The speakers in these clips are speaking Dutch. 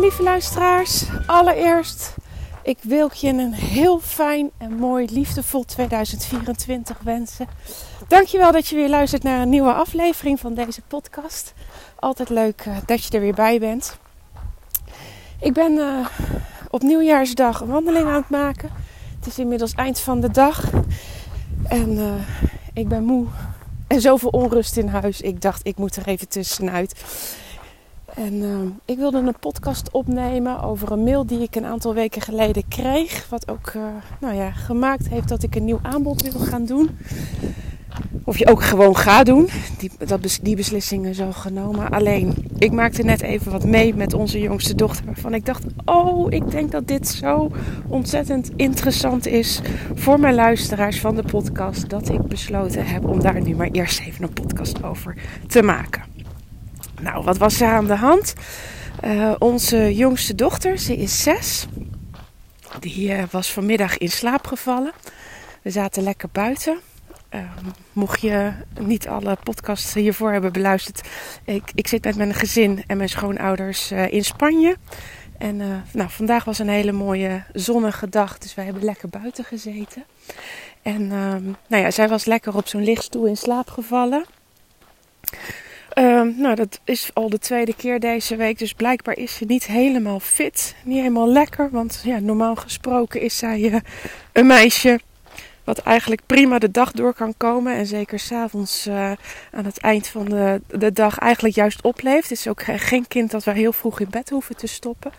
lieve luisteraars. Allereerst, ik wil je een heel fijn en mooi, liefdevol 2024 wensen. Dankjewel dat je weer luistert naar een nieuwe aflevering van deze podcast. Altijd leuk uh, dat je er weer bij bent. Ik ben uh, op nieuwjaarsdag een wandeling aan het maken. Het is inmiddels eind van de dag. En uh, ik ben moe. En zoveel onrust in huis. Ik dacht, ik moet er even tussenuit. En uh, ik wilde een podcast opnemen over een mail die ik een aantal weken geleden kreeg. Wat ook uh, nou ja, gemaakt heeft dat ik een nieuw aanbod wil gaan doen. Of je ook gewoon gaat doen. Die, dat, die beslissingen zo genomen. Alleen, ik maakte net even wat mee met onze jongste dochter. Waarvan ik dacht, oh, ik denk dat dit zo ontzettend interessant is voor mijn luisteraars van de podcast. Dat ik besloten heb om daar nu maar eerst even een podcast over te maken. Nou, wat was er aan de hand? Uh, onze jongste dochter, ze is zes. Die uh, was vanmiddag in slaap gevallen. We zaten lekker buiten. Uh, mocht je niet alle podcasts hiervoor hebben beluisterd. Ik, ik zit met mijn gezin en mijn schoonouders in Spanje. En nou, vandaag was een hele mooie zonnige dag. Dus wij hebben lekker buiten gezeten. En nou ja, zij was lekker op zo'n lichtstoel in slaap gevallen. Um, nou, dat is al de tweede keer deze week. Dus blijkbaar is ze niet helemaal fit. Niet helemaal lekker. Want ja, normaal gesproken is zij uh, een meisje wat eigenlijk prima de dag door kan komen. En zeker s'avonds uh, aan het eind van de, de dag eigenlijk juist opleeft. Het is ook geen kind dat we heel vroeg in bed hoeven te stoppen.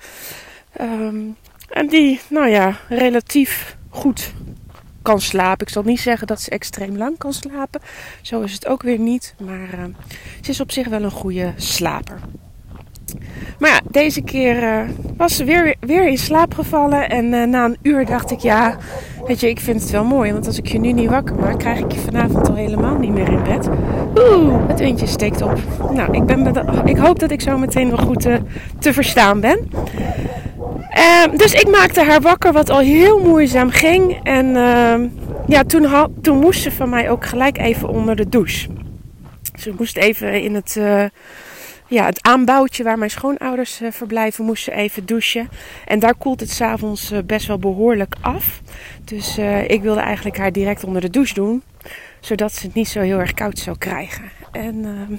Um, en die, nou ja, relatief goed kan slapen. Ik zal niet zeggen dat ze extreem lang kan slapen. Zo is het ook weer niet. Maar uh, ze is op zich wel een goede slaper. Maar ja, deze keer uh, was ze weer, weer in slaap gevallen. En uh, na een uur dacht ik, ja, weet je, ik vind het wel mooi. Want als ik je nu niet wakker maak, krijg ik je vanavond al helemaal niet meer in bed. Oeh, het windje steekt op. Nou, ik, ben, ik hoop dat ik zo meteen wel goed te verstaan ben. Uh, dus ik maakte haar wakker, wat al heel moeizaam ging. En uh, ja, toen, toen moest ze van mij ook gelijk even onder de douche. Ze moest even in het, uh, ja, het aanbouwtje waar mijn schoonouders uh, verblijven, moest ze even douchen. En daar koelt het s'avonds uh, best wel behoorlijk af. Dus ik wilde eigenlijk haar direct onder de douche doen. Zodat ze het niet zo heel erg koud zou krijgen. En ehm,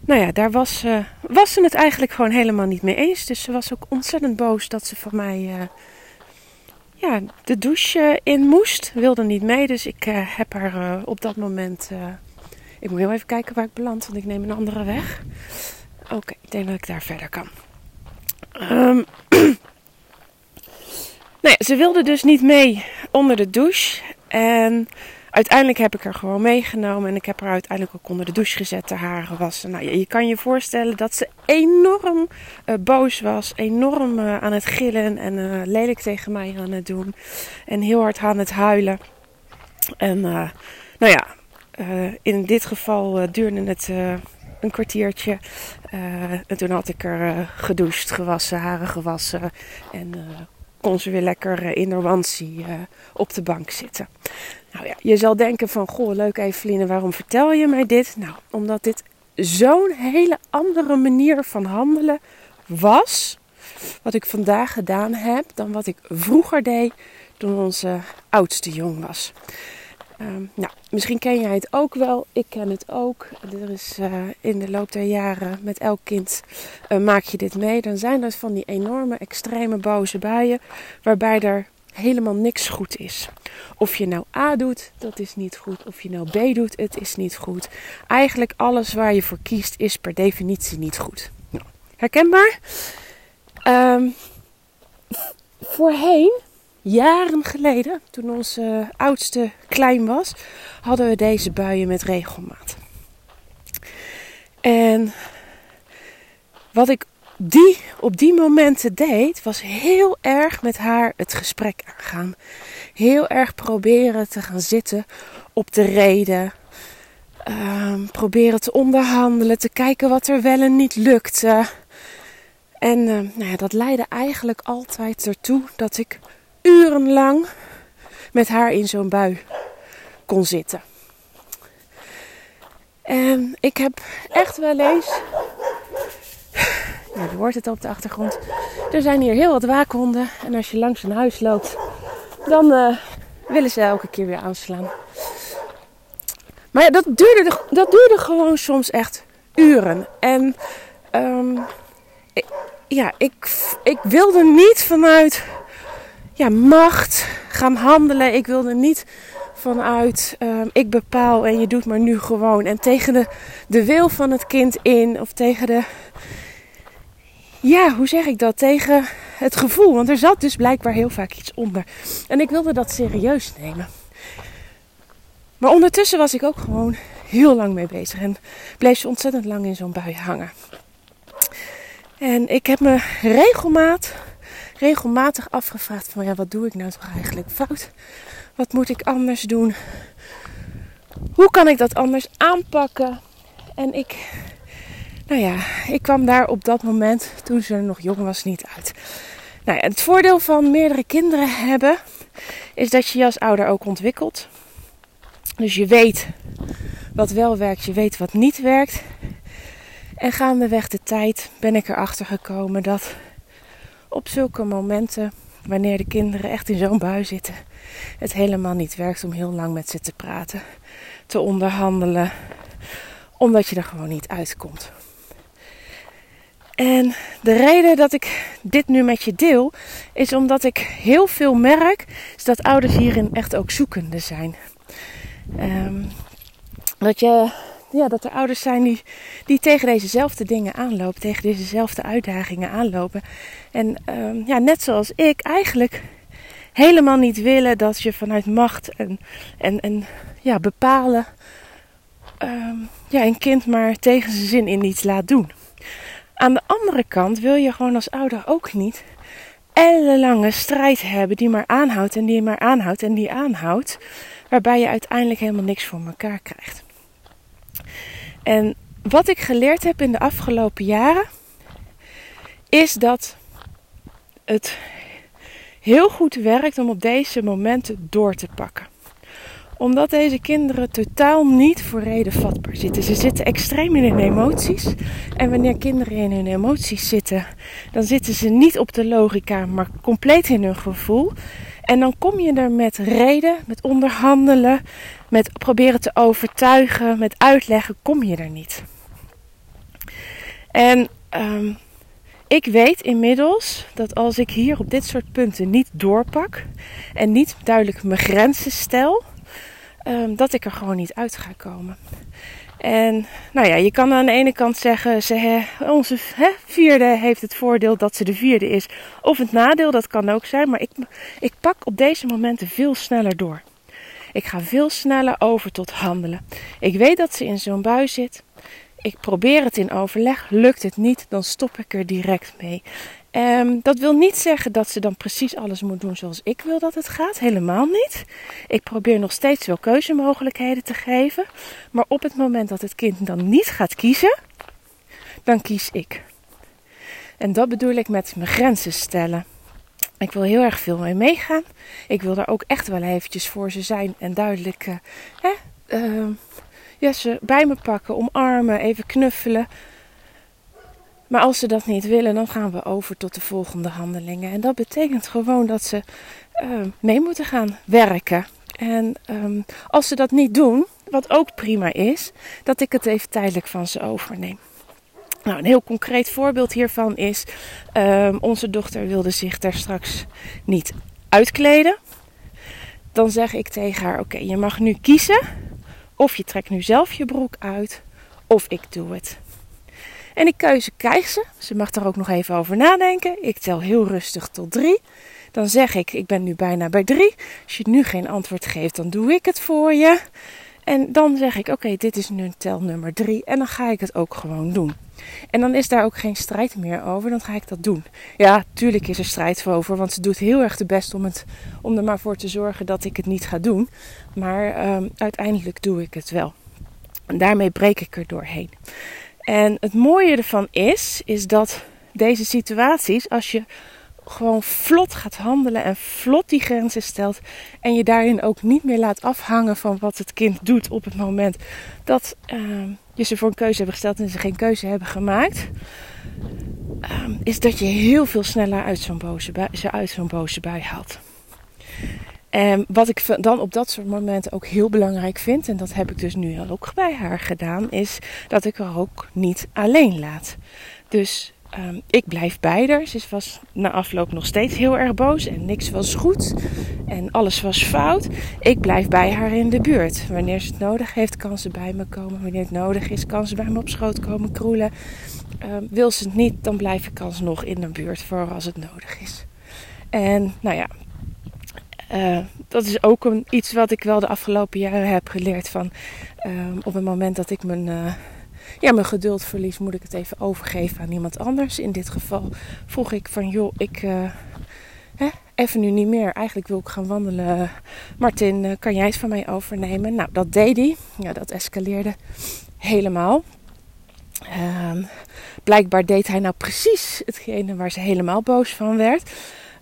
nou ja, daar was, uh, was ze het eigenlijk gewoon helemaal niet mee eens. Dus ze was ook ontzettend boos dat ze van mij uh, ja, de douche in moest. Wilde niet mee, dus ik heb haar op dat moment... ik moet heel even kijken waar ik beland, want ik neem een andere weg. Oké, ik denk dat ik daar verder kan. Um, nou ja, ze wilde dus niet mee onder de douche. En uiteindelijk heb ik haar gewoon meegenomen en ik heb haar uiteindelijk ook onder de douche gezet, de haren gewassen. Nou, je, je kan je voorstellen dat ze enorm uh, boos was, enorm uh, aan het gillen en uh, lelijk tegen mij aan het doen en heel hard aan het huilen. En nou ja, in dit geval duurde het een kwartiertje. en toen had ik er gedoucht, gewassen, haren gewassen en kon ze weer lekker in haar op de bank zitten. Nou ja, je zal denken van, goh, leuk Eveline, waarom vertel je mij dit? Nou, omdat dit zo'n hele andere manier van handelen was, wat ik vandaag gedaan heb, dan wat ik vroeger deed toen onze oudste jong was. Um, nou, misschien ken jij het ook wel. Ik ken het ook. Er is uh, in de loop der jaren met elk kind uh, maak je dit mee. Dan zijn dat van die enorme, extreme boze buien. Waarbij er helemaal niks goed is. Of je nou A doet, dat is niet goed. Of je nou B doet, het is niet goed. Eigenlijk alles waar je voor kiest is per definitie niet goed. Herkenbaar? Um, voorheen, jaren geleden, toen onze oudste klein was, hadden we deze buien met regelmaat. En wat ik die op die momenten deed, was heel erg met haar het gesprek aangaan. Heel erg proberen te gaan zitten op de reden. Um, proberen te onderhandelen, te kijken wat er wel en niet lukte. En uh, nou ja, dat leidde eigenlijk altijd ertoe dat ik urenlang met haar in zo'n bui kon zitten. En ik heb echt wel eens Nou, je hoort het op de achtergrond. Er zijn hier heel wat waakhonden. En als je langs een huis loopt, dan uh, willen ze elke keer weer aanslaan. Maar ja, dat duurde, dat duurde gewoon soms echt uren. En um, ik, ja, ik, ik wilde niet vanuit ja, macht gaan handelen. Ik wilde niet vanuit um, ik bepaal en je doet maar nu gewoon. En tegen de, de wil van het kind in. Of tegen de. Ja, hoe zeg ik dat? Tegen het gevoel. Want er zat dus blijkbaar heel vaak iets onder. En ik wilde dat serieus nemen. Maar ondertussen was ik ook gewoon heel lang mee bezig. En bleef ze ontzettend lang in zo'n bui hangen. En ik heb me regelmaat, regelmatig afgevraagd van ja, wat doe ik nou toch eigenlijk fout? Wat moet ik anders doen? Hoe kan ik dat anders aanpakken? En ik, nou ja, ik kwam daar op dat moment, toen ze nog jong was, niet uit. Nou het voordeel van meerdere kinderen hebben, is dat je je als ouder ook ontwikkelt. Dus je weet wat wel werkt, je weet wat niet werkt. En gaandeweg de tijd ben ik erachter gekomen dat op zulke momenten, wanneer de kinderen echt in zo'n bui zitten, het helemaal niet werkt om heel lang met ze te praten, te onderhandelen, omdat je er gewoon niet uitkomt. En de reden dat ik dit nu met je deel, is omdat ik heel veel merk dat ouders hierin echt ook zoekende zijn. Um, dat, je, ja, dat er ouders zijn die, die tegen dezezelfde dingen aanlopen, tegen dezezelfde uitdagingen aanlopen. En um, ja, net zoals ik eigenlijk helemaal niet willen dat je vanuit macht en, en, en ja, bepalen um, ja, een kind maar tegen zijn zin in iets laat doen. Aan de andere kant wil je gewoon als ouder ook niet ellenlange strijd hebben die maar aanhoudt en die maar aanhoudt en die aanhoudt, waarbij je uiteindelijk helemaal niks voor elkaar krijgt. En wat ik geleerd heb in de afgelopen jaren, is dat het heel goed werkt om op deze momenten door te pakken omdat deze kinderen totaal niet voor reden vatbaar zitten. Ze zitten extreem in hun emoties. En wanneer kinderen in hun emoties zitten, dan zitten ze niet op de logica, maar compleet in hun gevoel. En dan kom je er met reden, met onderhandelen, met proberen te overtuigen, met uitleggen, kom je er niet. En um, ik weet inmiddels dat als ik hier op dit soort punten niet doorpak en niet duidelijk mijn grenzen stel, um, dat ik er gewoon niet uit ga komen. En nou ja, je kan aan de ene kant zeggen, ze, onze vierde heeft het voordeel dat ze de vierde is. Of het nadeel, dat kan ook zijn. Maar ik, ik pak op deze momenten veel sneller door. Ik ga veel sneller over tot handelen. Ik weet dat ze in zo'n bui zit. Ik probeer het in overleg. Lukt het niet, dan stop ik er direct mee. Um, dat wil niet zeggen dat ze dan precies alles moet doen zoals ik wil dat het gaat. Helemaal niet. Ik probeer nog steeds wel keuzemogelijkheden te geven. Maar op het moment dat het kind dan niet gaat kiezen, dan kies ik. En dat bedoel ik met mijn grenzen stellen. Ik wil heel erg veel mee meegaan. Ik wil daar ook echt wel eventjes voor ze zijn en duidelijk uh, hè, uh, ja, ze bij me pakken, omarmen, even knuffelen. Maar als ze dat niet willen, dan gaan we over tot de volgende handelingen. En dat betekent gewoon dat ze uh, mee moeten gaan werken. En um, als ze dat niet doen, wat ook prima is, dat ik het even tijdelijk van ze overneem. Nou, een heel concreet voorbeeld hiervan is: um, onze dochter wilde zich daar straks niet uitkleden. Dan zeg ik tegen haar: Oké, je mag nu kiezen. Of je trekt nu zelf je broek uit, of ik doe het. En die keuze krijgt ze. Ze mag er ook nog even over nadenken. Ik tel heel rustig tot drie. Dan zeg ik, ik ben nu bijna bij drie. Als je nu geen antwoord geeft, dan doe ik het voor je. En dan zeg ik, oké, dit is nu tel nummer drie. En dan ga ik het ook gewoon doen. En dan is daar ook geen strijd meer over. Dan ga ik dat doen. Ja, tuurlijk is er strijd over. Want ze doet heel erg de best om, het, om er maar voor te zorgen dat ik het niet ga doen. Maar um, uiteindelijk doe ik het wel. En daarmee breek ik er doorheen. En het mooie ervan is, is dat deze situaties, als je gewoon vlot gaat handelen en vlot die grenzen stelt en je daarin ook niet meer laat afhangen van wat het kind doet op het moment dat uh, je ze voor een keuze hebt gesteld en ze geen keuze hebben gemaakt, ehm, is dat je heel veel sneller uit zo'n boze, bui, uit zo'n boze bui haalt. En wat ik dan op dat soort momenten ook heel belangrijk vind, en dat heb ik dus nu ook bij haar gedaan, is dat ik haar ook niet alleen laat. Dus um, ik blijf bij haar. Ze was na afloop nog steeds heel erg boos en niks was goed en alles was fout. Ik blijf bij haar in de buurt. Wanneer ze het nodig heeft, kan ze bij me komen. Wanneer het nodig is, kan ze bij me op schoot komen kroelen. Um, wil ze het niet, dan blijf ik alsnog in de buurt voor als het nodig is. En nou ja, uh, dat is ook een, iets wat ik wel de afgelopen jaren heb geleerd. Van um, op het moment dat ik mijn, uh, ja, mijn geduld verlies, moet ik het even overgeven aan iemand anders. In dit geval vroeg ik van joh, ik uh, hè, even nu niet meer. Eigenlijk wil ik gaan wandelen. Martin, kan jij het van mij overnemen? Nou, dat deed hij. Ja, dat escaleerde helemaal. Um, blijkbaar deed hij nou precies hetgene waar ze helemaal boos van werd.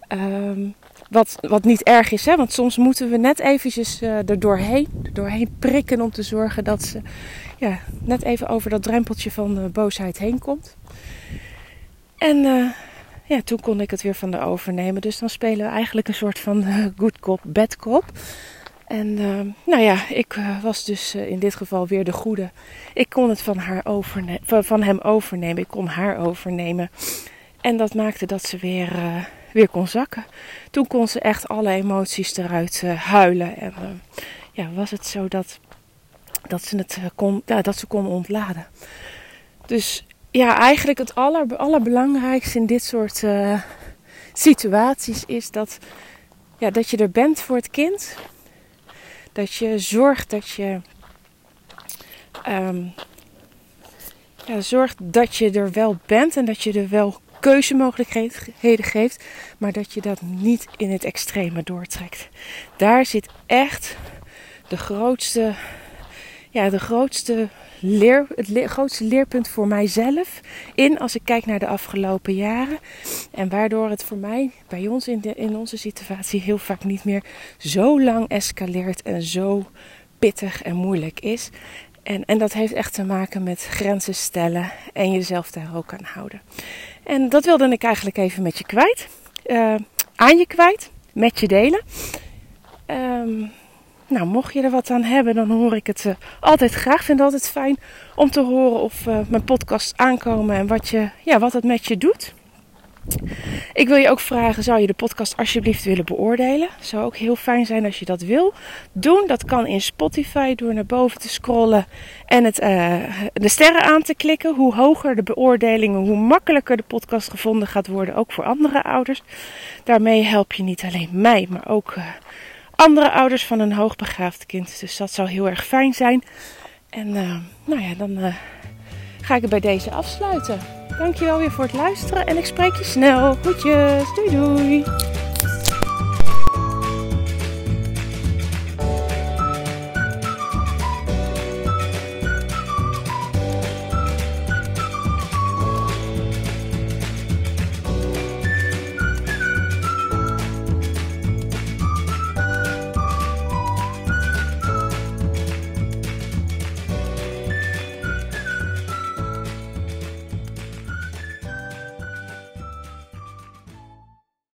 Um, wat, wat niet erg is, hè? want soms moeten we net eventjes uh, er doorheen, doorheen prikken om te zorgen dat ze ja, net even over dat drempeltje van boosheid heen komt. En uh, ja, toen kon ik het weer van de overnemen. Dus dan spelen we eigenlijk een soort van good cop, bad cop. En nou ja, ik was dus in dit geval weer de goede. Ik kon het van, haar overne van, van hem overnemen. Ik kon haar overnemen. En dat maakte dat ze weer weer kon zakken. Toen kon ze echt alle emoties eruit uh, huilen. En uh, ja, was het zo dat, dat, ze het uh, kon, ja, dat ze kon ontladen. Dus ja, eigenlijk het aller, allerbelangrijkste in dit soort situaties is dat, ja, dat je er bent voor het kind. Dat je zorgt dat je. Um, ja, zorgt dat je er wel bent en dat je er wel keuzemogelijkheden geeft, maar dat je dat niet in het extreme doortrekt. Daar zit echt de grootste, ja, de grootste leer, het grootste leerpunt voor mijzelf in als ik kijk naar de afgelopen jaren. En waardoor het voor mij bij ons in, de, in onze situatie heel vaak niet meer zo lang escaleert en zo pittig en moeilijk is. En, en dat heeft echt te maken met grenzen stellen en jezelf daar ook aan houden. En dat wilde ik eigenlijk even met je kwijt. Uh, aan je kwijt. Met je delen. Um, nou, mocht je er wat aan hebben, dan hoor ik het uh, altijd graag. Ik vind het altijd fijn om te horen of uh, mijn podcasts aankomen en wat, je, ja, wat het met je doet. Ik wil je ook vragen, zou je de podcast alsjeblieft willen beoordelen? Zou ook heel fijn zijn als je dat wil doen. Dat kan in Spotify door naar boven te scrollen en het, uh, de sterren aan te klikken. Hoe hoger de beoordelingen, hoe makkelijker de podcast gevonden gaat worden, ook voor andere ouders. Daarmee help je niet alleen mij, maar ook uh, andere ouders van een hoogbegaafd kind. Dus dat zou heel erg fijn zijn. En uh, nou ja, dan ga ik het bij deze afsluiten. Dankjewel weer voor het luisteren en ik spreek je snel. Goedjes, doei doei.